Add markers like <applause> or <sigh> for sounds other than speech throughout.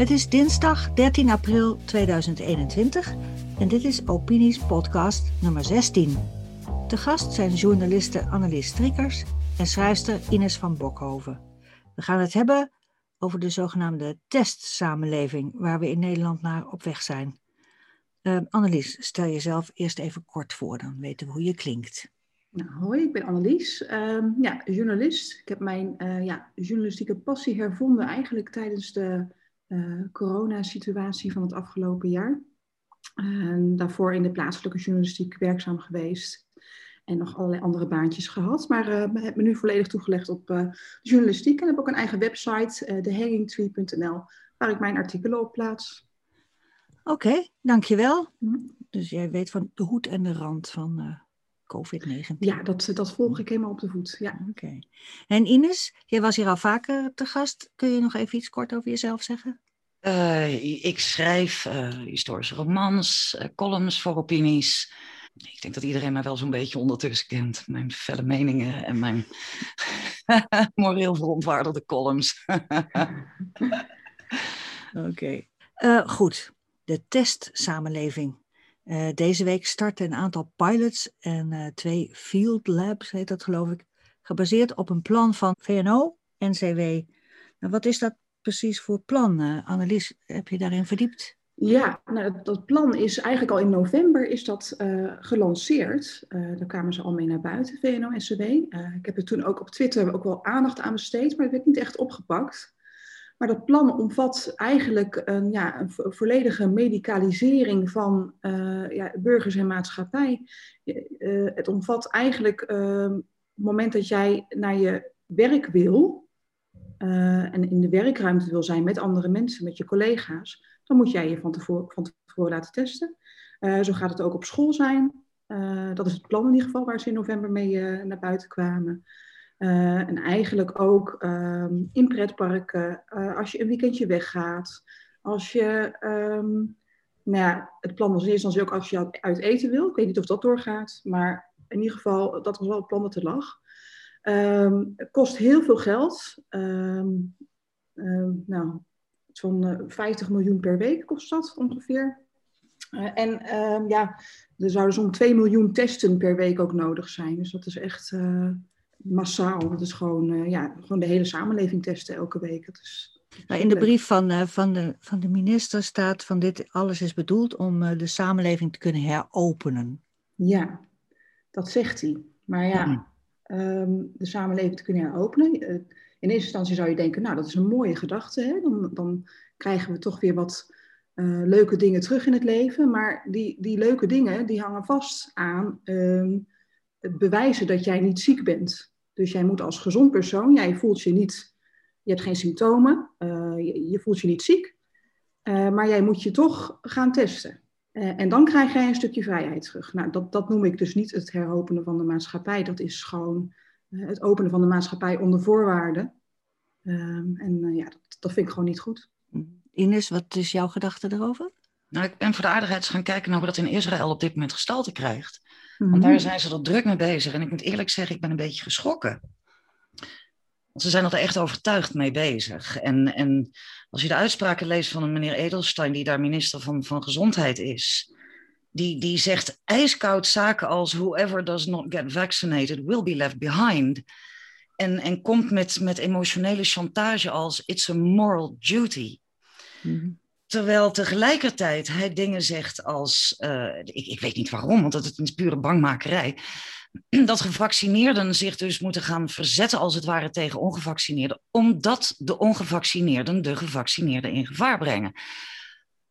Het is dinsdag 13 april 2021 en dit is Opinies podcast nummer 16. De gast zijn journaliste Annelies Strikkers en schrijfster Ines van Bokhoven. We gaan het hebben over de zogenaamde testsamenleving waar we in Nederland naar op weg zijn. Uh, Annelies, stel jezelf eerst even kort voor, dan weten we hoe je klinkt. Nou, hoi, ik ben Annelies, uh, ja, journalist. Ik heb mijn uh, ja, journalistieke passie hervonden eigenlijk tijdens de uh, coronasituatie van het afgelopen jaar. daarvoor in de plaatselijke journalistiek werkzaam geweest en nog allerlei andere baantjes gehad. Maar uh, heb me nu volledig toegelegd op uh, journalistiek en heb ook een eigen website, uh, thehangingtree.nl, waar ik mijn artikelen op plaats. Oké, okay, dankjewel. Hm. Dus jij weet van de hoed en de rand van COVID-19. Ja, dat, dat volg ik helemaal op de voet. Ja. Oké. Okay. En Ines, jij was hier al vaker te gast. Kun je nog even iets kort over jezelf zeggen? ik schrijf historische romans, columns voor opinies. Ik denk dat iedereen mij wel zo'n beetje ondertussen kent. Mijn felle meningen en mijn <laughs> moreel verontwaardigde columns. <laughs> Oké. Uh, goed, de testsamenleving. Uh, deze week starten een aantal pilots en uh, twee field labs, heet dat geloof ik, gebaseerd op een plan van VNO, NCW. Nou, wat is dat precies voor plan? Annelies, heb je daarin verdiept? Ja, nou, dat plan is eigenlijk al in november is dat uh, gelanceerd. Uh, daar kwamen ze al mee naar buiten, VNO-NCW. Uh, eh, ik heb er toen ook op Twitter ook wel aandacht aan besteed, maar het werd niet echt opgepakt. Maar dat plan omvat eigenlijk een, ja, een volledige medicalisering van ja, burgers en maatschappij. het omvat eigenlijk ehm, het moment dat jij naar je werk wil en in de werkruimte wil zijn met andere mensen, met je collega's dan moet jij je van tevoren, van tevoren laten testen. Uh, zo gaat het ook op school zijn. Uh, dat is het plan in ieder geval waar ze in november mee uh, naar buiten kwamen. En eigenlijk ook um, in pretparken, als je een weekendje weggaat. Als je, um, nou ja, het plan was eerste instantie ook als je uit eten wil. Ik weet niet of dat doorgaat, maar in ieder geval, dat was wel het plan dat er lag. Um, het kost heel veel geld. nou, Zo'n 50 eh, miljoen per week kost dat ongeveer. En ja, er zouden zo'n 2 miljoen testen per week ook nodig zijn. Dus dat is echt massaal. Dat is gewoon, ja, gewoon de hele samenleving testen elke week. Dat is, maar in de brief van, van, de, van de minister staat van dit alles is bedoeld om de samenleving te kunnen heropenen. Ja, dat zegt hij. Maar ja, um, de samenleving te kunnen heropenen in eerste instantie zou je denken, nou dat is een mooie gedachte, hè? Dan, dan krijgen we toch weer wat uh, leuke dingen terug in het leven. Maar die, die leuke dingen die hangen vast aan het bewijzen dat jij niet ziek bent. Dus jij moet als gezond persoon, jij voelt je niet, je hebt geen symptomen, uh, je, je, voelt je niet ziek, uh, maar jij moet je toch gaan testen. en dan krijg jij een stukje vrijheid terug. Nou, dat, dat noem ik dus niet het heropenen van de maatschappij. Dat is gewoon eh, het openen van de maatschappij onder voorwaarden. Um, en uh, ja, dat, dat, vind ik gewoon niet goed. Ines, wat is jouw gedachte erover? Nou, ik ben voor de aardigheid gaan kijken naar hoe dat in Israël op dit moment gestalte krijgt. Want mhm. daar zijn ze er druk mee bezig. En ik moet eerlijk zeggen, ik ben een beetje geschrokken. Want ze zijn er echt overtuigd mee bezig. En, en als je de uitspraken leest van een meneer Edelstein, die daar minister van, van Gezondheid is, die, die zegt ijskoud zaken als whoever does not get vaccinated will be left behind. En, en komt met, met emotionele chantage als it's a moral duty. Mhm. Terwijl tegelijkertijd hij dingen zegt als, uh, ik, ik weet niet waarom, want dat is pure bangmakerij, <clears throat> dat gevaccineerden zich dus moeten gaan verzetten als het ware tegen ongevaccineerden, omdat de ongevaccineerden de gevaccineerden in gevaar brengen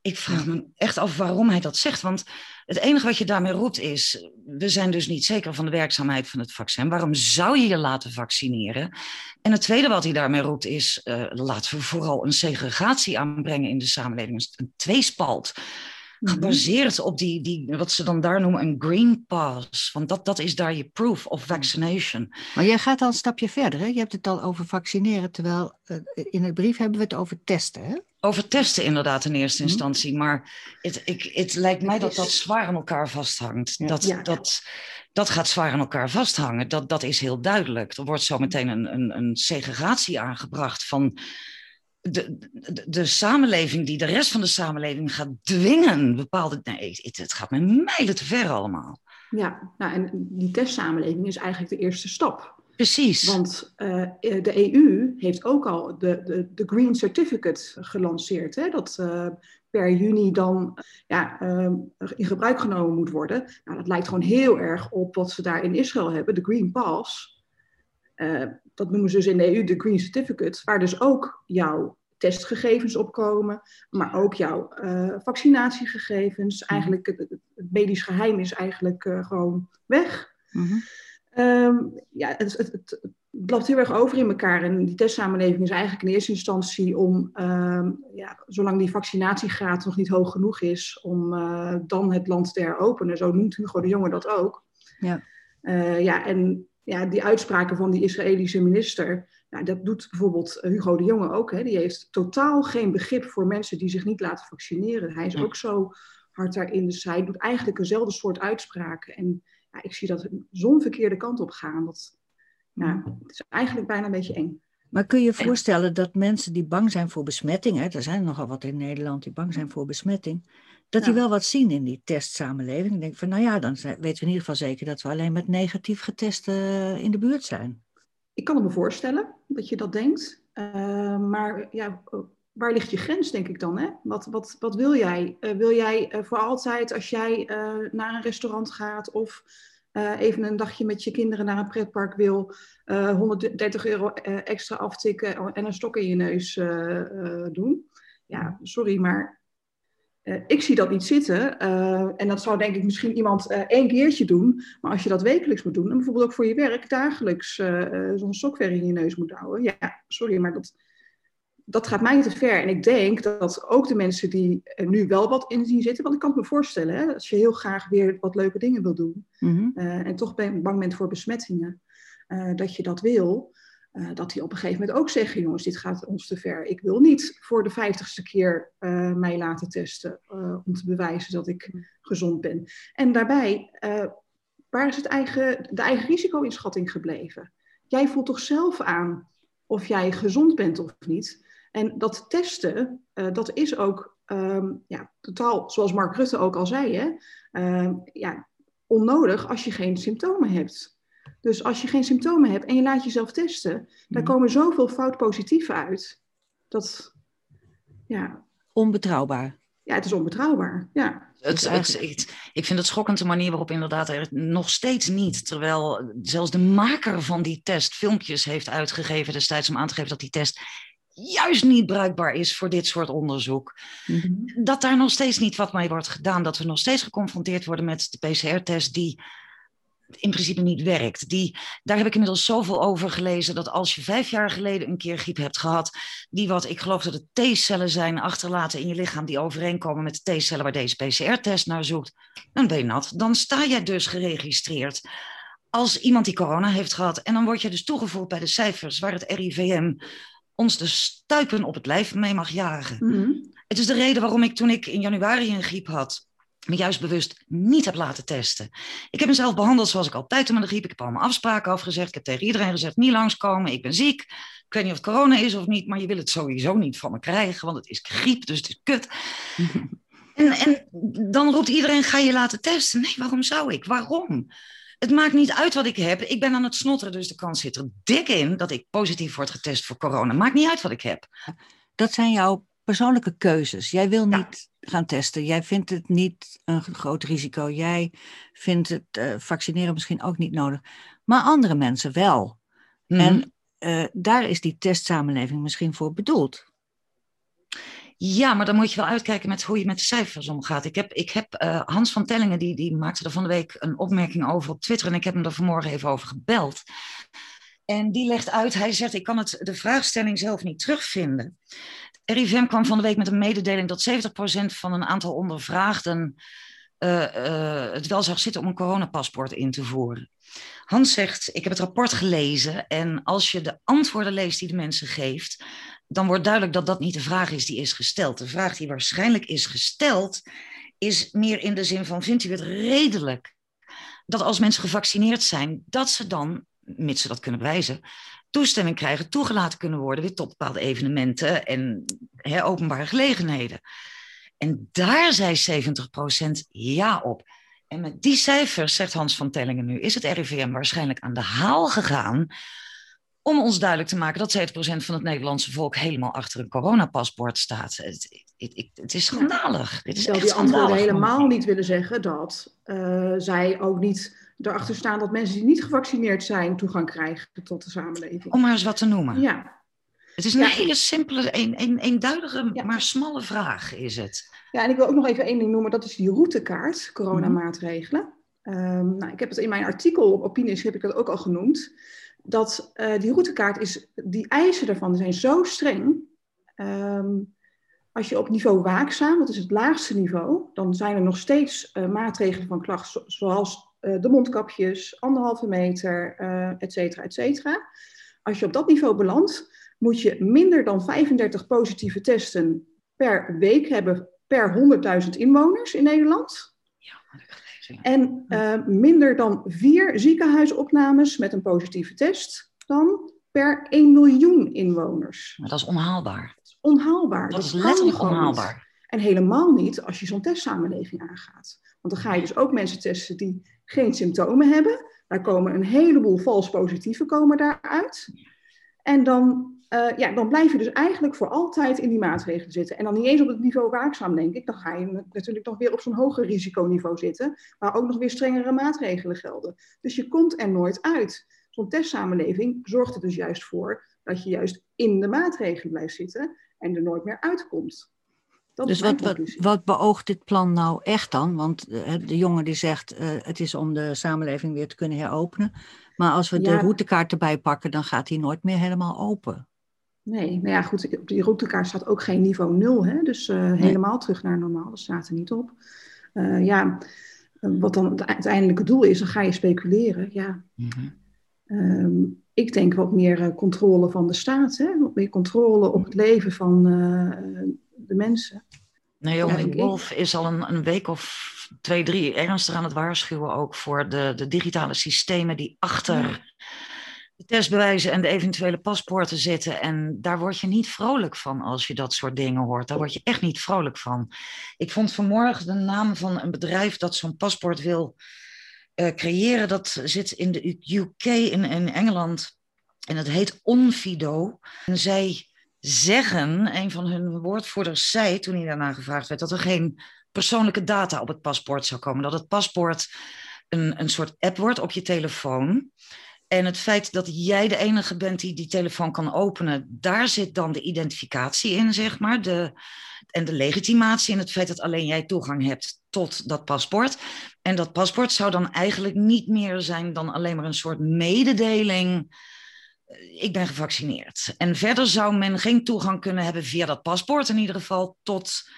ik vraag me echt af waarom hij dat zegt. Want het enige wat je daarmee roept is: we zijn dus niet zeker van de werkzaamheid van het vaccin. Waarom zou je je laten vaccineren? En het tweede wat hij daarmee roept is: uh, laten we vooral een segregatie aanbrengen in de samenleving, een tweespalt. Mhm. Gebaseerd op die, die, wat ze dan daar noemen een green pass. Want dat, dat is daar je proof of vaccination. Maar jij gaat al een stapje verder. Hè? Je hebt het al over vaccineren, terwijl uh, in de brief hebben we het over testen. Hè? Over testen inderdaad in eerste mhm. instantie. Maar het, ik, het lijkt mij dat dat zwaar aan elkaar vasthangt. Dat, ja. dat, dat gaat zwaar aan elkaar vasthangen. Dat, dat is heel duidelijk. Er wordt zo meteen een, een, een segregatie aangebracht van de, de, de, samenleving die de rest van de samenleving gaat dwingen bepaalde. Nee, het, het gaat me mijlen te ver allemaal. Ja, nou, en die testsamenleving is eigenlijk de eerste stap. Precies. Want uh, de EU heeft ook al de, de, de Green Certificate gelanceerd. Hè? Dat uh, per juni dan ja, uh, in gebruik genomen moet worden. Nou, dat lijkt gewoon heel erg op wat ze daar in Israël hebben, de Green Pass dat noemen ze dus in de EU de Green Certificate, waar dus ook jouw testgegevens op komen, maar ook jouw uh, vaccinatiegegevens. Mhm. Eigenlijk, het, het, medisch geheim is eigenlijk uh, gewoon weg. Mm um, ja, het, het, het, loopt heel erg over in elkaar. En die testsamenleving is eigenlijk in eerste instantie om, um, ja, zolang die vaccinatiegraad nog niet hoog genoeg is, om uh, dan het land te heropenen. Zo noemt Hugo de Jonge dat ook. Ja. ja, en ja, die uitspraken van die Israëlische minister, nou, dat doet bijvoorbeeld Hugo de Jonge ook. Hè. Die heeft totaal geen begrip voor mensen die zich niet laten vaccineren. Hij is ook zo hard daarin. Dus hij doet eigenlijk eenzelfde soort uitspraken. En ja, ik zie dat zo'n verkeerde kant op gaan. Dat, het is eigenlijk bijna een beetje eng. Maar kun je je voorstellen dat mensen die bang zijn voor besmetting, hè, er zijn nogal wat in Nederland die bang zijn voor besmetting, dat die wel wat zien in die testsamenleving. Ik denk van, nou ja, dan weten we in ieder geval zeker dat we alleen met negatief getesten eh, in de buurt zijn. Ik kan me voorstellen dat je dat denkt. Uh, maar ja, waar ligt je grens, denk ik dan? Hè? Wat, wat, wat wil jij? Uh, wil jij uh, voor altijd, als jij naar een restaurant gaat of even een dagje met je kinderen naar een pretpark wil, 130 euro extra aftikken en een stok in je neus doen? Ja, sorry, maar ik zie dat niet zitten. En dat zou denk ik misschien iemand één keertje doen. Maar als je dat wekelijks moet doen, en bijvoorbeeld ook voor je werk dagelijks zo'n software in je neus moet houden. Ja, sorry, maar dat, dat gaat mij te ver. En ik denk dat ook de mensen die er nu wel wat in zien zitten, want ik kan het me voorstellen, hè, als je heel graag weer wat leuke dingen wil doen mm-hmm. en toch bang bent voor besmettingen, dat je dat wil. Uh, dat die op een gegeven moment ook zeggen, jongens, dit gaat ons te ver. Ik wil niet voor de vijftigste keer mij laten testen om te bewijzen dat ik gezond ben. En daarbij, waar is het eigen, de eigen risico-inschatting gebleven? Jij voelt toch zelf aan of jij gezond bent of niet? En dat testen, dat is ook um, ja, totaal, zoals Mark Rutte ook al zei, hè, ehm, ja, onnodig als je geen symptomen hebt. Dus als je geen symptomen hebt en je laat jezelf testen, daar mhm. komen zoveel fout positieven uit. Dat, ja. Onbetrouwbaar. Ja, het is onbetrouwbaar. Ja. Het, het, ik vind het schokkend de manier waarop inderdaad er nog steeds niet, terwijl zelfs de maker van die test filmpjes heeft uitgegeven destijds om aan te geven dat die test juist niet bruikbaar is voor dit soort onderzoek. Mhm. Dat daar nog steeds niet wat mee wordt gedaan. Dat we nog steeds geconfronteerd worden met de PCR-test die in principe niet werkt. Die, daar heb ik inmiddels zoveel over gelezen dat als je vijf jaar geleden een keer griep hebt gehad, die wat ik geloof dat het T-cellen zijn achterlaten in je lichaam die overeenkomen met de T-cellen waar deze PCR-test naar zoekt, dan ben je nat. Dan sta jij dus geregistreerd als iemand die corona heeft gehad. En dan word je dus toegevoegd bij de cijfers waar het RIVM ons de stuipen op het lijf mee mag jagen. Mhm. Het is de reden waarom ik toen ik in januari een griep had, me juist bewust niet heb laten testen. Ik heb mezelf behandeld zoals ik altijd doe met de griep. Ik heb allemaal afspraken afgezegd. Ik heb tegen iedereen gezegd, niet langskomen, ik ben ziek. Ik weet niet of het corona is of niet, maar je wil het sowieso niet van me krijgen, want het is griep, dus het is kut. en, en dan roept iedereen, ga je laten testen? Nee, waarom zou ik? Waarom? Het maakt niet uit wat ik heb. Ik ben aan het snotteren, dus de kans zit er dik in dat ik positief word getest voor corona. Maakt niet uit wat ik heb. Dat zijn jouw persoonlijke keuzes. Jij wil niet gaan testen. Jij vindt het niet een groot risico. Jij vindt het uh, vaccineren misschien ook niet nodig. Maar andere mensen wel. Mhm. En uh, daar is die testsamenleving misschien voor bedoeld. Ja, maar dan moet je wel uitkijken met hoe je met de cijfers omgaat. Ik heb, ik heb uh, Hans van Tellingen, die, die maakte er van de week een opmerking over op Twitter. En ik heb hem er vanmorgen even over gebeld. En die legt uit, hij zegt, ik kan het, de vraagstelling zelf niet terugvinden. RIVM kwam van de week met een mededeling dat 70% van een aantal ondervraagden uh, uh, het wel zag zitten om een coronapaspoort in te voeren. Hans zegt, ik heb het rapport gelezen en als je de antwoorden leest die de mensen geeft, dan wordt duidelijk dat dat niet de vraag is die is gesteld. De vraag die waarschijnlijk is gesteld is meer in de zin van, vindt u het redelijk dat als mensen gevaccineerd zijn, dat ze dan, mits ze dat kunnen bewijzen, toestemming krijgen, toegelaten kunnen worden weer tot bepaalde evenementen en openbare gelegenheden. En daar zei 70% ja op. En met die cijfers, zegt Hans van Tellingen nu, is het RIVM waarschijnlijk aan de haal gegaan om ons duidelijk te maken dat 70% van het Nederlandse volk helemaal achter een coronapaspoort staat. Het, het, het is schandalig. Dit is Terwijl die antwoorden helemaal niet willen zeggen dat uh, zij ook niet erachter staan dat mensen die niet gevaccineerd zijn toegang krijgen tot de samenleving. Om maar eens wat te noemen. Ja. Het is een hele simpele, een, een, eenduidige, ja. maar smalle vraag is het. Ja, en ik wil ook nog even één ding noemen. Dat is die routekaart, coronamaatregelen. Mm. Um, nou, ik heb het in mijn artikel op Opinies heb ik dat ook al genoemd. Dat uh, die routekaart is, die eisen daarvan zijn zo streng. Um, als je op niveau waakzaam, dat is het laagste niveau, dan zijn er nog steeds uh, maatregelen van klacht, zoals uh, de mondkapjes, anderhalve meter, et cetera, et cetera. Als je op dat niveau belandt, moet je minder dan 35 positieve testen per week hebben per 100.000 inwoners in Nederland. Ja, en uh, minder dan vier ziekenhuisopnames met een positieve test dan per 1 miljoen inwoners. Maar dat is onhaalbaar. Dat is onhaalbaar. Dat, dat is letterlijk onhaalbaar. Niet. En helemaal niet als je zo'n testsamenleving aangaat. Want dan ga je dus ook mensen testen die geen symptomen hebben. Daar komen een heleboel vals positieven komen daaruit. En dan, uh, ja, dan blijf je dus eigenlijk voor altijd in die maatregelen zitten. En dan niet eens op het niveau waakzaam, denk ik. Dan ga je natuurlijk nog weer op zo'n hoger risiconiveau zitten. Waar ook nog weer strengere maatregelen gelden. Dus je komt er nooit uit. Zo'n testsamenleving zorgt er dus juist voor dat je juist in de maatregelen blijft zitten en er nooit meer uitkomt. Dat dus wat, wat, wat, beoogt dit plan nou echt dan? Want uh, de jongen die zegt uh, het is om de samenleving weer te kunnen heropenen. Maar als we ja. de routekaart erbij pakken, dan gaat die nooit meer helemaal open. Nee, nou ja, goed, op die routekaart staat ook geen niveau 0, hè? dus uh, nee. helemaal terug naar normaal, dat staat er niet op. ja, wat dan het uiteindelijke doel is, dan ga je speculeren. Ja. Mm -hmm. um, ik denk wat meer controle van de staat, hè? wat meer controle op het leven van de mensen. Ja, Wolf is al een, een, week of twee, drie ernstig aan het waarschuwen ook voor de, de digitale systemen die achter ja. De testbewijzen en de eventuele paspoorten zitten. En daar word je niet vrolijk van als je dat soort dingen hoort. Daar word je echt niet vrolijk van. Ik vond vanmorgen de naam van een bedrijf dat zo'n paspoort wil uh, creëren. Dat zit in de UK, in, in Engeland. En het heet Onfido. En zij zeggen, een van hun woordvoerders zei toen hij daarna gevraagd werd, dat er geen persoonlijke data op het paspoort zou komen. Dat het paspoort een, een soort app wordt op je telefoon. En het feit dat jij de enige bent die die telefoon kan openen, daar zit dan de identificatie in, zeg maar. De, en de legitimatie en het feit dat alleen jij toegang hebt tot dat paspoort. En dat paspoort zou dan eigenlijk niet meer zijn dan alleen maar een soort mededeling ik ben gevaccineerd. En verder zou men geen toegang kunnen hebben via dat paspoort in ieder geval tot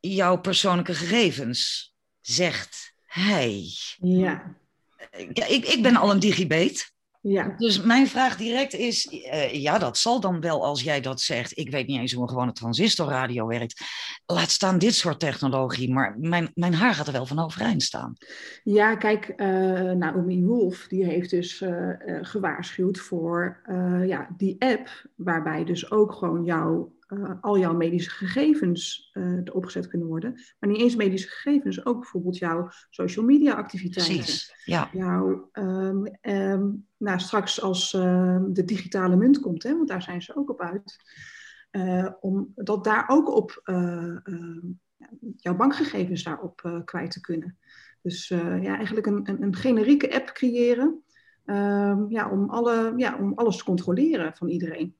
jouw persoonlijke gegevens, zegt hij. Ja. ja ik, ik ben al een digibate. Ja. Dus mijn vraag direct is, uh, ja, dat zal dan wel als jij dat zegt. Ik weet niet eens hoe een gewone transistorradio werkt. Laat staan dit soort technologie, maar mijn, mijn haar gaat er wel van overeind staan. Ja, kijk, uh, Naomi Wolf, die heeft dus uh, gewaarschuwd voor ja, die app, waarbij dus ook gewoon jouw uh, al jouw medische gegevens uh, opgezet kunnen worden. Maar niet eens medische gegevens, ook bijvoorbeeld jouw social media activiteiten. Precies, ja. Jouw, um, um, nou, straks als uh, de digitale munt komt, hè, want daar zijn ze ook op uit. Uh, om dat daar ook op jouw bankgegevens daarop kwijt te kunnen. Dus ja, eigenlijk een, een, een, generieke app creëren ja, om, alle, ja, om alles te controleren van iedereen.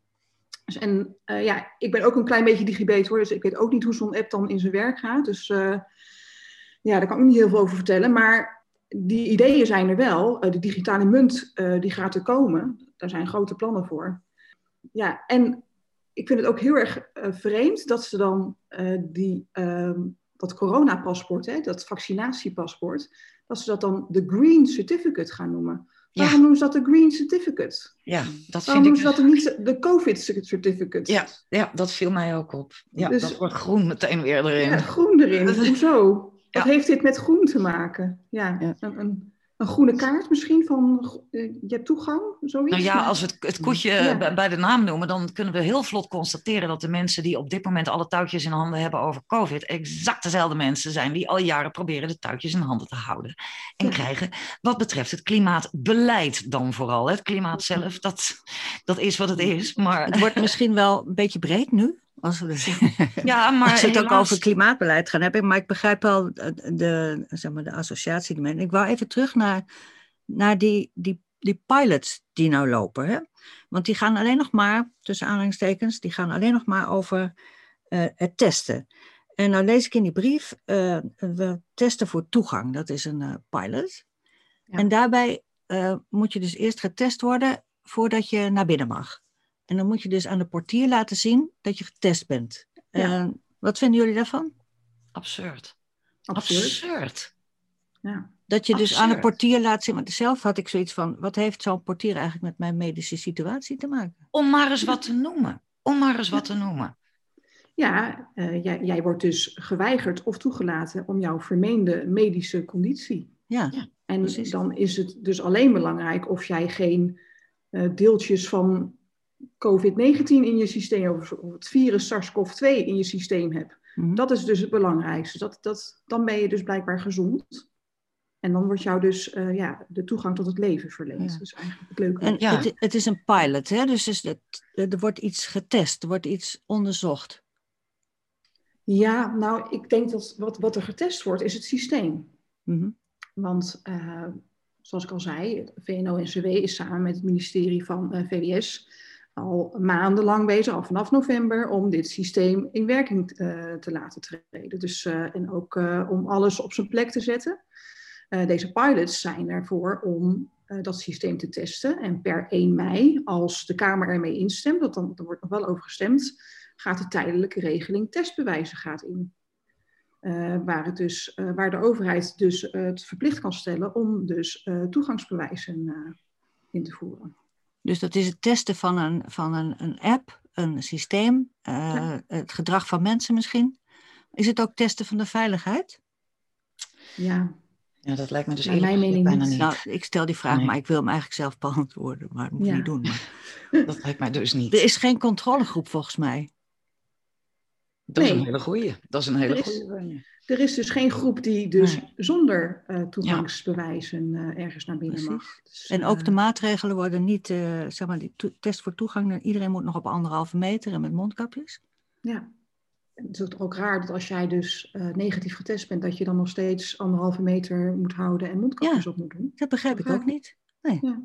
Dus en uh, ja, ik ben ook een klein beetje digibet hoor, dus ik weet ook niet hoe zo'n app dan in zijn werk gaat. Dus uh, ja, daar kan ik niet heel veel over vertellen. Maar die ideeën zijn er wel. Uh, de digitale munt die gaat er komen. Daar zijn grote plannen voor. Ja, en ik vind het ook heel erg vreemd dat ze dan die, ehm, dat coronapaspoort, hè, dat vaccinatiepaspoort, dat ze dat dan de Green Certificate gaan noemen. Waarom noemen ze dat de Green Certificate? Ja, dat Waarom vind ik... noemen ze dat niet de COVID Certificate? Ja, ja, dat viel mij ook op. Ja, Dus- dat wordt groen meteen weer erin. Ja, groen erin. <laughs> Hoezo? Wat heeft dit met groen te maken? Ja, Ja. Een, een, een groene kaart misschien van eh, je hebt toegang, zoiets? Nou ja, als we het, het koetje Ja. bij- bij de naam noemen, dan kunnen we heel vlot constateren dat de mensen die op dit moment alle touwtjes in handen hebben over COVID, exact dezelfde mensen zijn die al jaren proberen de touwtjes in handen te houden. En Ja. krijgen, wat betreft het klimaatbeleid dan vooral. Het klimaat zelf, dat, dat is wat het is. Maar, Het wordt misschien wel een beetje breed nu. Als we, dus, <laughs> ja, maar als we het ook over klimaatbeleid gaan hebben. Maar ik begrijp wel de, de, zeg maar, de associatie Ik wou even terug naar, naar die, die, die pilots die nou lopen. Hè? Want die gaan alleen nog maar, tussen aanhalingstekens, die gaan alleen nog maar over eh, het testen. En nou lees ik in die brief, eh, we testen voor toegang. Dat is een eh, pilot. Ja. En daarbij eh, moet je dus eerst getest worden voordat je naar binnen mag. En dan moet je dus aan de portier laten zien dat je getest bent. Ja. Eh, wat vinden jullie daarvan? Absurd. Absurd. Absurd. Ja. Dat je dus aan de portier laat zien. Want zelf had ik zoiets van: wat heeft zo'n portier eigenlijk met mijn medische situatie te maken? Om maar eens wat te noemen. Om maar eens wat te noemen. Ja, eh, jij, jij wordt dus geweigerd of toegelaten om jouw vermeende medische conditie. Ja, Ja. En Precies. dan is het dus alleen belangrijk of jij geen eh, deeltjes van COVID-19 in je systeem of, het virus SARS-CoV-2 in je systeem hebt. Mhm. Dat is dus het belangrijkste. Dat, dat, dan ben je dus blijkbaar gezond. En dan wordt jou dus eh, ja, de toegang tot het leven verleend. Ja. Dus eigenlijk het leuke. En Ja. het, het is een pilot, hè? dus is het, er wordt iets getest, er wordt iets onderzocht. Ja, nou, ik denk dat wat, wat er getest wordt, is het systeem. Mhm. Want eh, zoals ik al zei, VNO-NCW is samen met het ministerie van eh, VWS al maandenlang bezig, al vanaf november, om dit systeem in werking eh, te laten treden. Dus, eh, en ook eh, om alles op zijn plek te zetten. Deze pilots zijn ervoor om dat systeem te testen. En per 1 mei, als de Kamer ermee instemt, dat dan, er wordt nog wel over gestemd, gaat de tijdelijke regeling testbewijzen gaat in. Waar, het dus, waar de overheid dus het verplicht kan stellen om dus toegangsbewijzen in te voeren. Dus dat is het testen van een, van een, een app, een systeem, eh, Ja. het gedrag van mensen misschien. Is het ook testen van de veiligheid? Ja, Ja, dat lijkt me dus Naar eerlijk mijn mening bijna niet. Nou, ik stel die vraag, Nee. maar ik wil hem eigenlijk zelf beantwoorden. Maar dat moet ik Ja. niet doen. Maar. <laughs> Dat lijkt mij dus niet. Er is geen controlegroep volgens mij. Dat is een hele goeie. Dat is een hele is- goeie. Er is dus geen groep die dus Nee. zonder eh, toegangsbewijzen eh, ergens naar binnen Precies. mag. Dus, En ook de eh, maatregelen worden niet, zeg maar, die test voor toegang. Iedereen moet nog op anderhalve meter en met mondkapjes. Ja. En Het is ook- raar dat als jij dus negatief getest bent, dat je dan nog steeds anderhalve meter moet houden en mondkapjes Ja. op moet doen. Dat begrijp ik ook niet. Nee. Ja.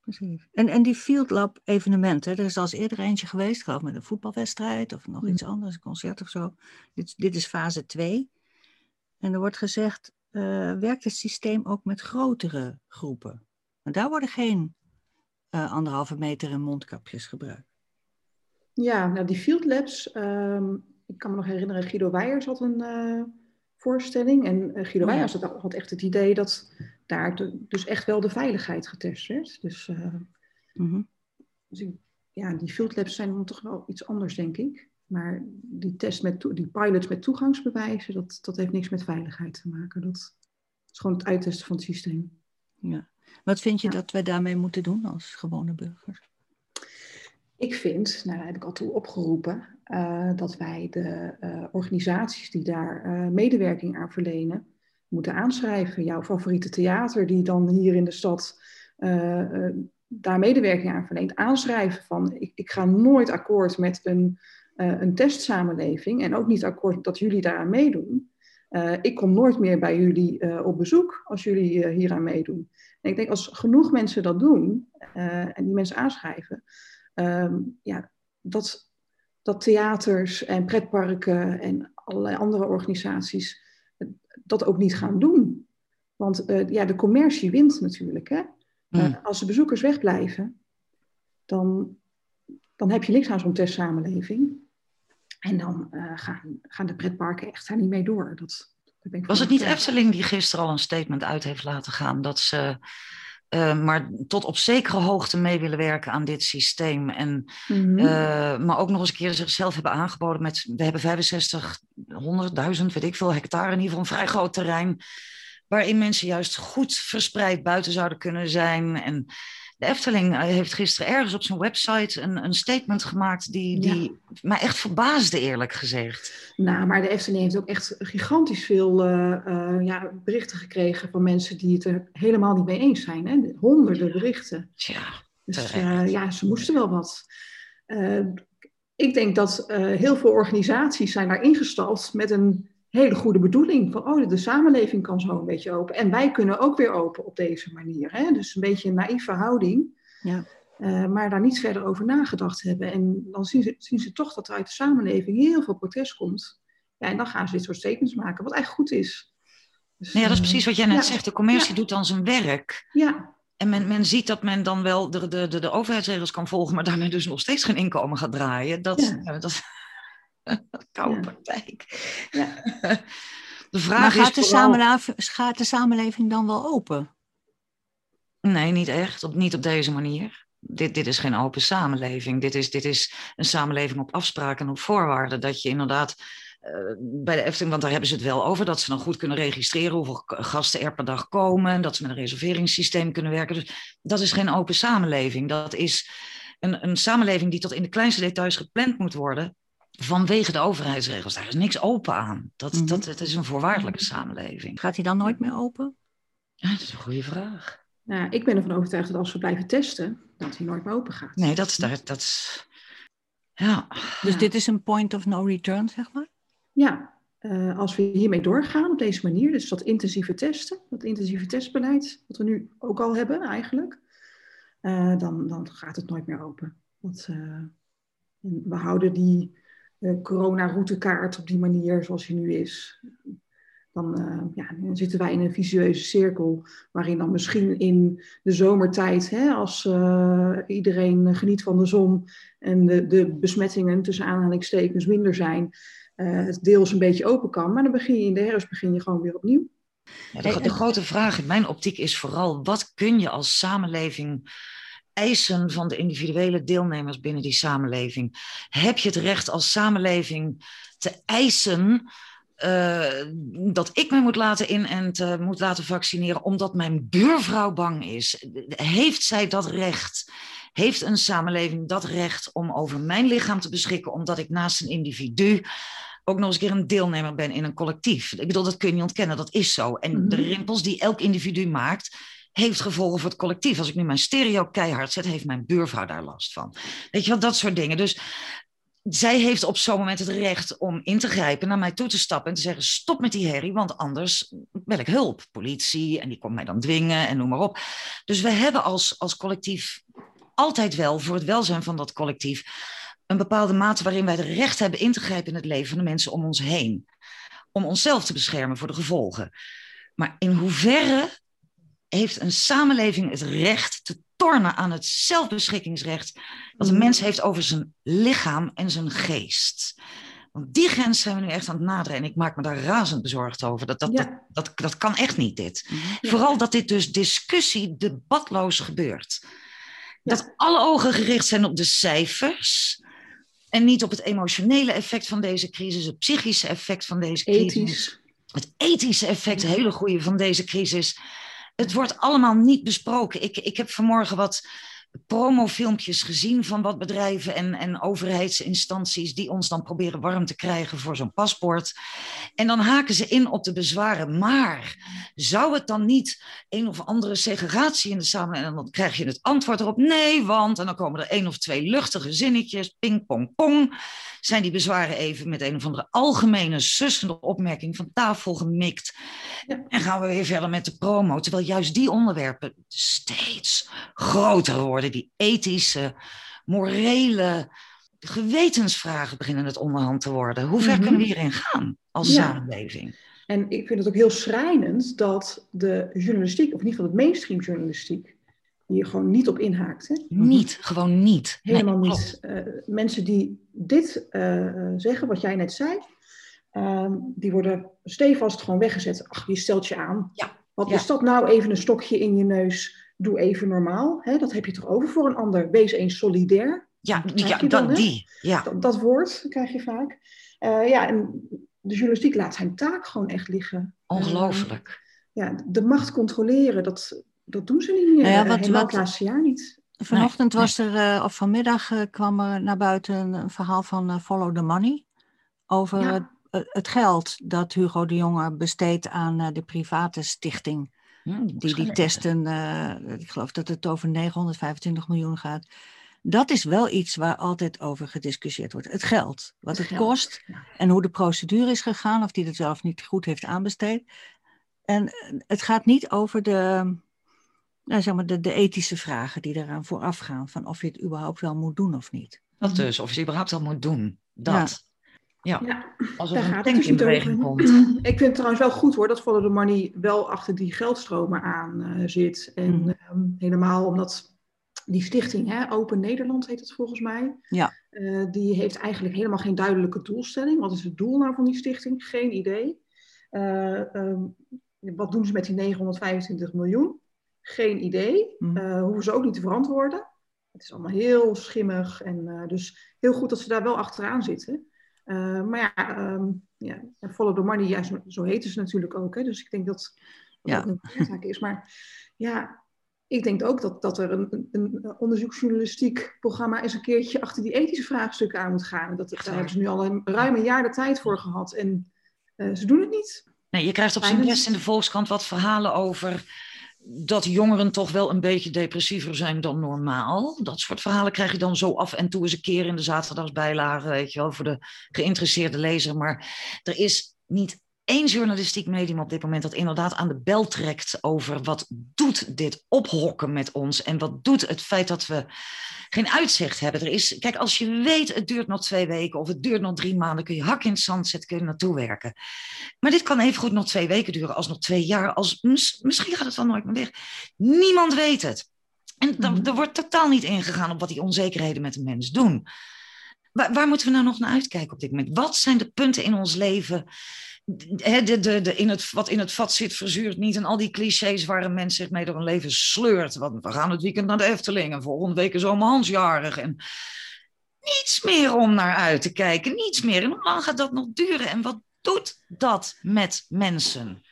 Precies. En, en die Field Lab evenementen, er is al eens eerder eentje geweest, geloof ik met een voetbalwedstrijd of nog Mm. iets anders, een concert of zo. Dit, dit is fase 2. En er wordt gezegd, eh, werkt het systeem ook met grotere groepen? Maar daar worden geen eh, anderhalve meter en mondkapjes gebruikt. Ja, nou die field labs, ehm, ik kan me nog herinneren, Guido Weijers had een eh, voorstelling. En Guido Oh ja. Weijers had, had echt het idee dat daar de- dus echt wel de veiligheid getest werd. Dus, Mhm. dus ik- ja, die field labs zijn dan toch wel iets anders, denk ik. Maar die, test met die pilots met toegangsbewijzen, dat, dat heeft niks met veiligheid te maken. Dat is gewoon het uittesten van het systeem. Ja. Wat vind je Ja. dat wij daarmee moeten doen als gewone burgers? Ik vind, nou daar heb ik al toe opgeroepen, eh, dat wij de eh, organisaties die daar eh, medewerking aan verlenen, moeten aanschrijven. Jouw favoriete theater die dan hier in de stad daar medewerking aan verleent, aanschrijven van ik, ik ga nooit akkoord met een, eh, een testsamenleving en ook niet akkoord dat jullie daaraan meedoen. Eh, ik kom nooit meer bij jullie eh, op bezoek als jullie hieraan meedoen. En ik denk als genoeg mensen dat doen en die mensen aanschrijven, Ehm, ja, dat, dat theaters en pretparken en allerlei andere organisaties dat ook niet gaan doen. Want ja, de commercie wint natuurlijk. Hè? Mm. Eh, als de bezoekers wegblijven, dan dan heb je niks aan zo'n testsamenleving. En dan uh, gaan, gaan de pretparken echt daar niet mee door. Dat, ben ik Was het niet Efteling die gisteren al een statement uit heeft laten gaan dat ze uh, maar tot op zekere hoogte mee willen werken aan dit systeem. En, mm maar ook nog eens een keer zichzelf hebben aangeboden met, we hebben 65, 100.000, weet ik veel, hectare, in ieder geval een vrij groot terrein, waarin mensen juist goed verspreid buiten zouden kunnen zijn. En de Efteling eh, heeft gisteren ergens op zijn website een, een statement gemaakt die, die mij echt verbaasde, eerlijk gezegd. Nou, maar de Efteling heeft ook echt gigantisch veel uh, uh, ja, berichten gekregen van mensen die het er helemaal niet mee eens zijn. Hè? Honderden berichten. Ja, dus ja, ze moesten wel wat. ik denk dat heel veel organisaties zijn daar ingestald met een hele goede bedoeling. Van, oh, de samenleving kan zo een beetje open. En wij kunnen ook weer open op deze manier. Hè? Dus een beetje een naïeve houding. Ja. Uh, maar daar niet verder over nagedacht hebben. En dan zien ze, zien ze toch dat er uit de samenleving heel veel protest komt. Ja, en dan gaan ze dit soort statements maken, wat eigenlijk goed is. Dus, ja, dat is precies wat jij net zegt. De commercie doet dan zijn werk. Ja. En men, men ziet dat men dan wel de, de, de, de overheidsregels kan volgen, maar daarmee dus nog steeds geen inkomen gaat draaien. Dat, dat, <laughs> Koude praktijk. Ja. <laughs> De vraag maar gaat, is de samenleving, gaat de samenleving dan wel open? Nee, niet echt. Op, niet op deze manier. Dit, dit is geen open samenleving. Dit is, dit is een samenleving op afspraken en op voorwaarden. Dat je inderdaad uh, bij de Efteling, want daar hebben ze het wel over, dat ze dan goed kunnen registreren hoeveel gasten er per dag komen. Dat ze met een reserveringssysteem kunnen werken. Dus dat is geen open samenleving. Dat is een, een samenleving die tot in de kleinste details gepland moet worden vanwege de overheidsregels. Daar is niks open aan. Dat, mm dat, het is een voorwaardelijke samenleving. Gaat hij dan nooit meer open? Ja, dat is een goede vraag. Nou, ik ben ervan overtuigd dat als we blijven testen, dat hij nooit meer open gaat. Nee, dat is... Dat, dat is ja. Dus dit is een point of no return, zeg maar? Ja, uh, als we hiermee doorgaan op deze manier, dus dat intensieve testen, dat intensieve testbeleid, wat we nu ook al hebben eigenlijk, uh, dan, dan gaat het nooit meer open. Want, uh, we houden die uh, corona-routekaart op die manier zoals die nu is. Dan, uh, ja, zitten wij in een visueuze cirkel, waarin dan misschien in de zomertijd, hè, als uh, iedereen geniet van de zon en de, de besmettingen tussen aanhalingstekens minder zijn, het deels een beetje open kan. Maar dan begin je in de herfst begin je gewoon weer opnieuw. Ja, de grote vraag in mijn optiek is vooral, wat kun je als samenleving eisen van de individuele deelnemers binnen die samenleving. Heb je het recht als samenleving te eisen uh, dat ik me moet laten inenten, moet laten vaccineren, omdat mijn buurvrouw bang is? Heeft zij dat recht? Heeft een samenleving dat recht om over mijn lichaam te beschikken, omdat ik naast een individu ook nog eens een keer een deelnemer ben in een collectief? Ik bedoel, dat kun je niet ontkennen, dat is zo. En de mhm. rimpels die elk individu maakt, heeft gevolgen voor het collectief. Als ik nu mijn stereo keihard zet, heeft mijn buurvrouw daar last van. Weet je wat, dat soort dingen. Dus zij heeft op zo'n moment het recht om in te grijpen, naar mij toe te stappen en te zeggen: stop met die herrie, want anders wil ik hulp. Politie, en die komt mij dan dwingen en noem maar op. Dus we hebben als, als collectief altijd wel voor het welzijn van dat collectief een bepaalde mate waarin wij het recht hebben in te grijpen in het leven van de mensen om ons heen. Om onszelf te beschermen voor de gevolgen. Maar in hoeverre heeft een samenleving het recht te tornen aan het zelfbeschikkingsrecht dat een mm. mens heeft over zijn lichaam en zijn geest. Want die grens zijn we nu echt aan het naderen en ik maak me daar razend bezorgd over. Dat, dat, dat, dat, dat, kan echt niet, dit. Mm-hmm. Vooral dat dit dus discussie debatloos gebeurt. Dat alle ogen gericht zijn op de cijfers en niet op het emotionele effect van deze crisis, het psychische effect van deze crisis. Ethisch. Het ethische effect, hele goede van deze crisis het wordt allemaal niet besproken. Ik, ik heb vanmorgen wat promofilmpjes gezien van wat bedrijven en, en overheidsinstanties die ons dan proberen warm te krijgen voor zo'n paspoort. En dan haken ze in op de bezwaren. Maar zou het dan niet een of andere segregatie in de samenleving? En dan krijg je het antwoord erop: nee, want. En dan komen er één of twee luchtige zinnetjes, ping, pong, pong zijn die bezwaren even met een of andere algemene sussende opmerking van tafel gemikt. En gaan we weer verder met de promo. Terwijl juist die onderwerpen steeds groter worden. Die ethische, morele gewetensvragen beginnen het onderhand te worden. Hoe ver mhm. kunnen we hierin gaan als samenleving? En ik vind het ook heel schrijnend dat de journalistiek, of in ieder geval het mainstream journalistiek, hier gewoon niet op inhaakt. Hè? Niet, gewoon niet. Helemaal niet. Uh, mensen die dit uh, zeggen, wat jij net zei, uh, die worden stevast gewoon weggezet. Ach, je stelt je aan. Ja. Wat Ja. is dat nou? Even een stokje in je neus. Doe even normaal. Hè? Dat heb je toch over voor een ander. Wees eens solidair. Ja, ja dan, dat, die. Ja. Dat, dat woord krijg je vaak. Eh, ja, en de journalistiek laat zijn taak gewoon echt liggen. Ongelooflijk. Eh, ja, de macht controleren, dat, dat doen ze niet meer. Nou ja, Eh, wat- wat- laatste jaar niet. Vanochtend was er, eh, of vanmiddag eh, kwam er naar buiten een, verhaal van eh, Follow the Money. Over Ja. het, het geld dat Hugo de Jonge besteedt aan de private stichting. Die die testen, ik geloof dat het over 925 miljoen gaat. Dat is wel iets waar altijd over gediscussieerd wordt. Het geld, wat Het het, geld, kost ja. en hoe de procedure is gegaan, of die het zelf niet goed heeft aanbesteed. En het gaat niet over de, nou, zeg maar de, de ethische vragen die eraan vooraf gaan, van of je het überhaupt wel moet doen of niet. Dat dus, of je überhaupt al moet doen. Dat. Ja. Ja, Als daar er een gaat het tank dus in niet beweging over. komt. Ik vind het trouwens wel goed hoor dat Follow the Money wel achter die geldstromen aan eh, zit. En Mhm. ehm, helemaal omdat die stichting, hè, Open Nederland heet het volgens mij. Ja. eh, die heeft eigenlijk helemaal geen duidelijke doelstelling. Wat is het doel nou van die stichting? Geen idee. Eh, ehm, wat doen ze met die 925 miljoen? Geen idee. Mhm. Eh, hoeven ze ook niet te verantwoorden. Het is allemaal heel schimmig. En eh, dus heel goed dat ze daar wel achteraan zitten. Eh, maar ja, ehm, ja, Follow the Money, ja, zo, zo heten ze natuurlijk ook. Hè? Dus ik denk dat dat Ja. een oorzaak is. Maar ja, ik denk ook dat, dat er een, een, onderzoeksjournalistiek programma eens een keertje achter die ethische vraagstukken aan moet gaan. Dat, daar hebben ze nu al een, ruim een jaar de tijd voor gehad. En ze doen het niet. Nee, je krijgt op zijn best in de Volkskrant wat verhalen over dat jongeren toch wel een beetje depressiever zijn dan normaal. Dat soort verhalen krijg je dan zo af en toe eens een keer in de zaterdagsbijlage, weet je wel, voor de geïnteresseerde lezer. Maar er is niet één journalistiek medium op dit moment dat inderdaad aan de bel trekt over wat doet dit ophokken met ons en wat doet het feit dat we geen uitzicht hebben. Er is, kijk, als je weet het duurt nog twee weken of het duurt nog drie maanden, kun je hak in het zand zetten, kun je naartoe werken. Maar dit kan even goed nog twee weken duren, als nog twee jaar. Als, mis- misschien gaat het wel nooit meer weg. Niemand weet het. En dan, Mhm. er wordt totaal niet ingegaan op wat die onzekerheden met de mens doen. Waar, waar moeten we nou nog naar uitkijken op dit moment? Wat zijn de punten in ons leven? Hè, de, de, de, in het, wat in het vat zit, verzuurt niet. En al die clichés waar een mens zich mee door een leven sleurt. Want we gaan het weekend naar de Efteling en volgende week is oma Hans jarig. En niets meer om naar uit te kijken. Niets meer. En hoe lang gaat dat nog duren? En wat doet dat met mensen?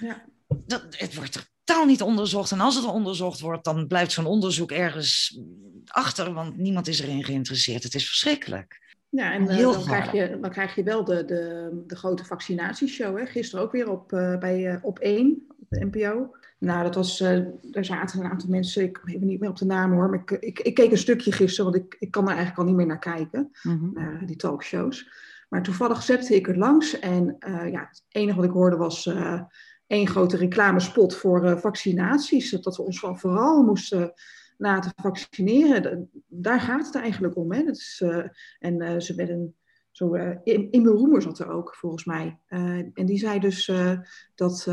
Ja. Dat, het wordt totaal niet onderzocht. En als het onderzocht wordt, dan blijft zo'n onderzoek ergens achter, want niemand is erin geïnteresseerd. Het is verschrikkelijk. Ja, en eh, dan, krijg je, dan krijg je wel de, de, de grote vaccinatieshow. Hè? Gisteren ook weer op, eh, bij, eh, op 1, op de NPO. Nou, dat was, eh er zaten een aantal mensen, ik weet niet meer op de naam hoor, maar ik, ik, ik keek een stukje gisteren, want ik, ik kan er eigenlijk al niet meer naar kijken, Mhm. naar die talkshows. Maar toevallig zette ik er langs en ja, het enige wat ik hoorde was één grote reclamespot voor vaccinaties. Dat we ons van vooral moesten laten vaccineren. Da- Daar gaat het eigenlijk om. Hè? Dat is, eh, en eh, ze werden zo, eh Im- Emil Roemer zat er ook, volgens mij. En die zei dus dat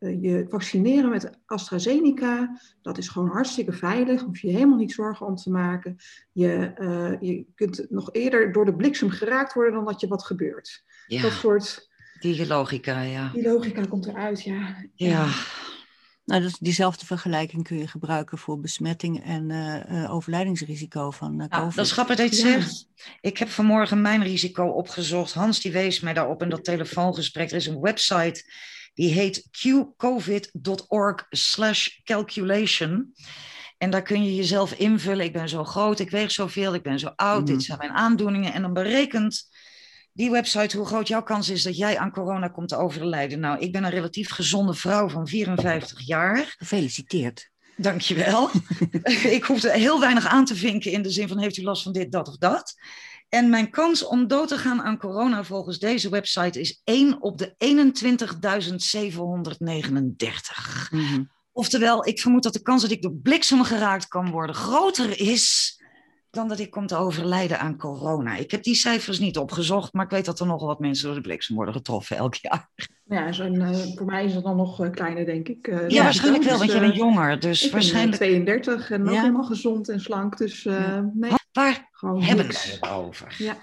je vaccineren met AstraZeneca, dat is gewoon hartstikke veilig. Hoef je helemaal niet zorgen om te maken. Je, je kunt nog eerder door de bliksem geraakt worden dan dat je wat gebeurt. Ja, Dat soort, die logica, ja. die logica komt eruit, ja. Ja, Nou, dus diezelfde vergelijking kun je gebruiken voor besmetting en eh, eh, overlijdingsrisico van eh, Nou, COVID. dat is grappig dat je Ja. het zegt. Ik heb vanmorgen mijn risico opgezocht. Hans die wees mij daarop in dat telefoongesprek. Er is een website die heet qcovid.org slash calculation. En daar kun je jezelf invullen. Ik ben zo groot, ik weeg zoveel, ik ben zo oud. Mhm. Dit zijn mijn aandoeningen. En dan berekent die website hoe groot jouw kans is dat jij aan corona komt te overlijden. Nou, ik ben een relatief gezonde vrouw van 54 jaar. Gefeliciteerd. Dankjewel. <laughs> ik hoefde heel weinig aan te vinken in de zin van heeft u last van dit, dat of dat. En mijn kans om dood te gaan aan corona volgens deze website is 1 op de 21.739. Mhm. Oftewel, ik vermoed dat de kans dat ik door bliksem geraakt kan worden groter is dan dat ik kom te overlijden aan corona. Ik heb die cijfers niet opgezocht, maar ik weet dat er nogal wat mensen door de bliksem worden getroffen elk jaar. Ja, zo uh, voor mij is het dan nog uh, kleiner, denk ik. Uh, ja, waarschijnlijk wel, want je bent jonger. Dus ik waarschijnlijk. Ben 32 en ja. helemaal gezond en slank. Dus ja. nee. Waar Gewoon hebben wij het over? Ja.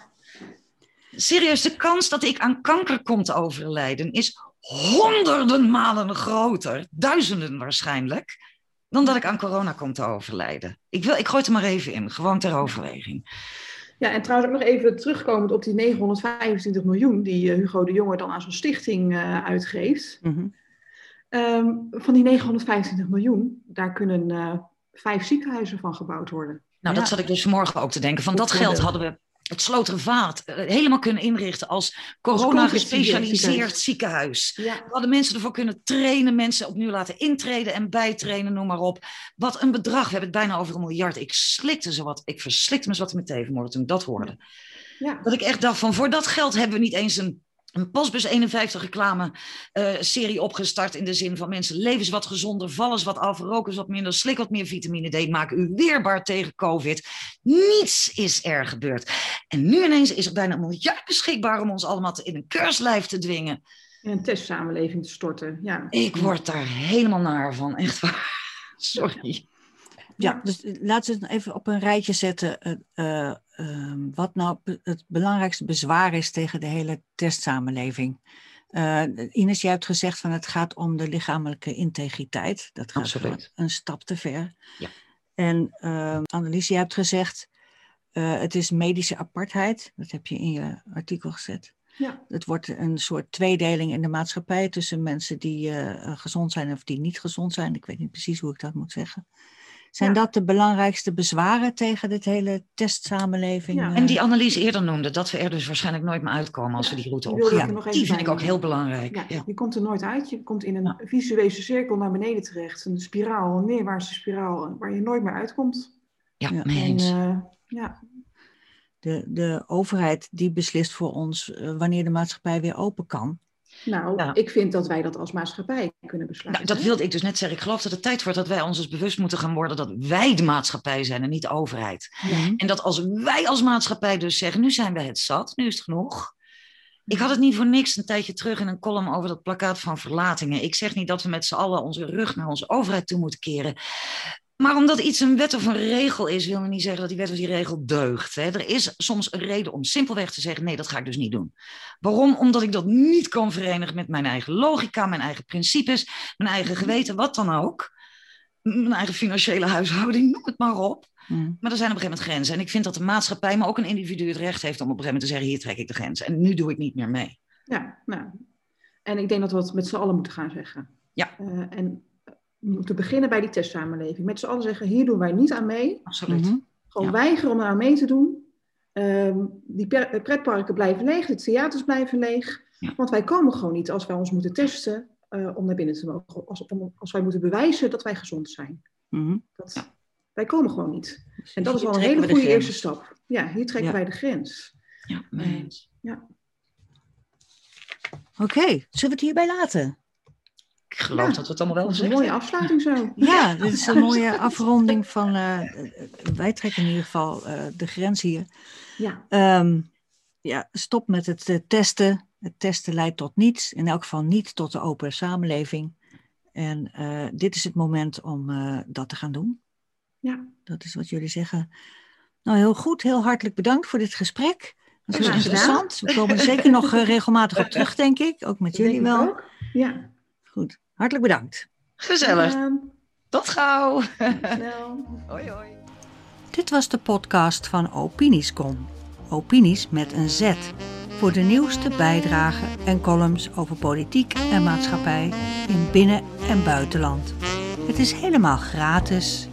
Serieus, de kans dat ik aan kanker kom te overlijden is honderden malen groter, duizenden waarschijnlijk, dan dat ik aan corona kom te overlijden. Ik, wil, ik gooi het er maar even in, gewoon ter overweging. Ja, en trouwens ook nog even terugkomend op die 925 miljoen die uh, Hugo de Jonge dan aan zo'n stichting uh, uitgeeft. Mm -hmm. um, van die 925 miljoen, daar kunnen uh, vijf ziekenhuizen van gebouwd worden. Nou, ja. dat zat ik dus vanmorgen ook te denken. Van dat geld hadden we het Slotervaart helemaal kunnen inrichten als corona-gespecialiseerd ziekenhuis. Ja. We hadden mensen ervoor kunnen trainen, mensen opnieuw laten intreden en bijtrainen, noem maar op. Wat een bedrag. We hebben het bijna over een miljard. Ik slikte ze wat, ik verslikte me wat in mijn tevenmoorden toen ik dat hoorde. Ja. Dat ik echt dacht van, voor dat geld hebben we niet eens een een Postbus 51 reclame uh, serie opgestart in de zin van mensen leven wat gezonder, vallen wat af, roken eens wat minder, slik wat meer vitamine D, maak u weerbaar tegen COVID. Niets is er gebeurd. En nu ineens is er bijna een miljard beschikbaar om ons allemaal te, in een keurslijf te dwingen. In een testsamenleving te storten, ja. Ik word daar helemaal naar van, echt waar. <laughs> Sorry. Ja, dus laten we het even op een rijtje zetten. Uh, uh, wat nou het belangrijkste bezwaar is tegen de hele testsamenleving. Uh, Ines, jij hebt gezegd van het gaat om de lichamelijke integriteit. Dat gaat Absoluut. een stap te ver. Ja. En uh, Annelies, jij hebt gezegd het is medische apartheid. Dat heb je in je artikel gezet. Ja. Het wordt een soort tweedeling in de maatschappij tussen mensen die gezond zijn of die niet gezond zijn. Ik weet niet precies hoe ik dat moet zeggen. Zijn dat de belangrijkste bezwaren tegen dit hele testsamenleving? Ja. En die analyse eerder noemde, dat we er dus waarschijnlijk nooit meer uitkomen als we die route opgaan. Die, die vind ik ook heel belangrijk. Ja, Je komt er nooit uit. Je komt in een visuele cirkel naar beneden terecht. Een spiraal, een neerwaartse spiraal, waar je nooit meer uitkomt. Ja, ja. En, uh, ja. De, de overheid die beslist voor ons uh, wanneer de maatschappij weer open kan. Nou, ja. ik vind dat wij dat als maatschappij kunnen besluiten. Nou, dat wilde ik dus net zeggen. Ik geloof dat het tijd wordt dat wij ons dus bewust moeten gaan worden dat wij de maatschappij zijn en niet de overheid. Ja. En dat als wij als maatschappij dus zeggen, nu zijn we het zat, nu is het genoeg. Ik had het niet voor niks een tijdje terug in een column over dat plakkaat van verlatingen. Ik zeg niet dat we met z'n allen onze rug naar onze overheid toe moeten keren. Maar omdat iets een wet of een regel is, wil niet zeggen dat die wet of die regel deugt. Hè. Er is soms een reden om simpelweg te zeggen: nee, dat ga ik dus niet doen. Waarom? Omdat ik dat niet kan verenigen met mijn eigen logica, mijn eigen principes, mijn eigen geweten, wat dan ook. Mijn eigen financiële huishouding, noem het maar op. Hmm. Maar er zijn op een gegeven moment grenzen. En ik vind dat de maatschappij, maar ook een individu, het recht heeft om op een gegeven moment te zeggen: hier trek ik de grens. En nu doe ik niet meer mee. Ja, nou. En ik denk dat we het met z'n allen moeten gaan zeggen. Ja. Uh, en moeten beginnen bij die testsamenleving. Met z'n allen zeggen, hier doen wij niet aan mee. Absoluut. Mhm. Gewoon weigeren om aan mee te doen. Um, die pretparken blijven leeg, de theaters blijven leeg. Ja. Want wij komen gewoon niet als wij ons moeten testen uh, om naar binnen te mogen. Als, om, als wij moeten bewijzen dat wij gezond zijn. Mm dat, ja. Wij komen gewoon niet. En dat is al een hele goede eerste stap. Ja, hier trekken wij de grens. Ja, mens. Ja. Oké, zullen we het hierbij laten? Ik geloof dat we het allemaal wel gezegd Een mooie afsluiting zo. <laughs> Ja, dit is een mooie afronding van... Uh, wij trekken in ieder geval uh, de grens hier. Ja. Um, ja, stop met het uh, testen. Het testen leidt tot niets. In elk geval niet tot de open samenleving. En dit is het moment om dat te gaan doen. Ja. Dat is wat jullie zeggen. Nou, heel goed. Heel hartelijk bedankt voor dit gesprek. Dat is interessant. We komen zeker nog regelmatig op terug, denk ik. Ook met jullie wel. Ook. Ja. Goed. Hartelijk bedankt. Gezellig. Tot gauw. <laughs> Snel. hoi hoi. Dit was de podcast van Opiniescom. Opinies met een Z. Voor de nieuwste bijdragen en columns over politiek en maatschappij in binnen- en buitenland. Het is helemaal gratis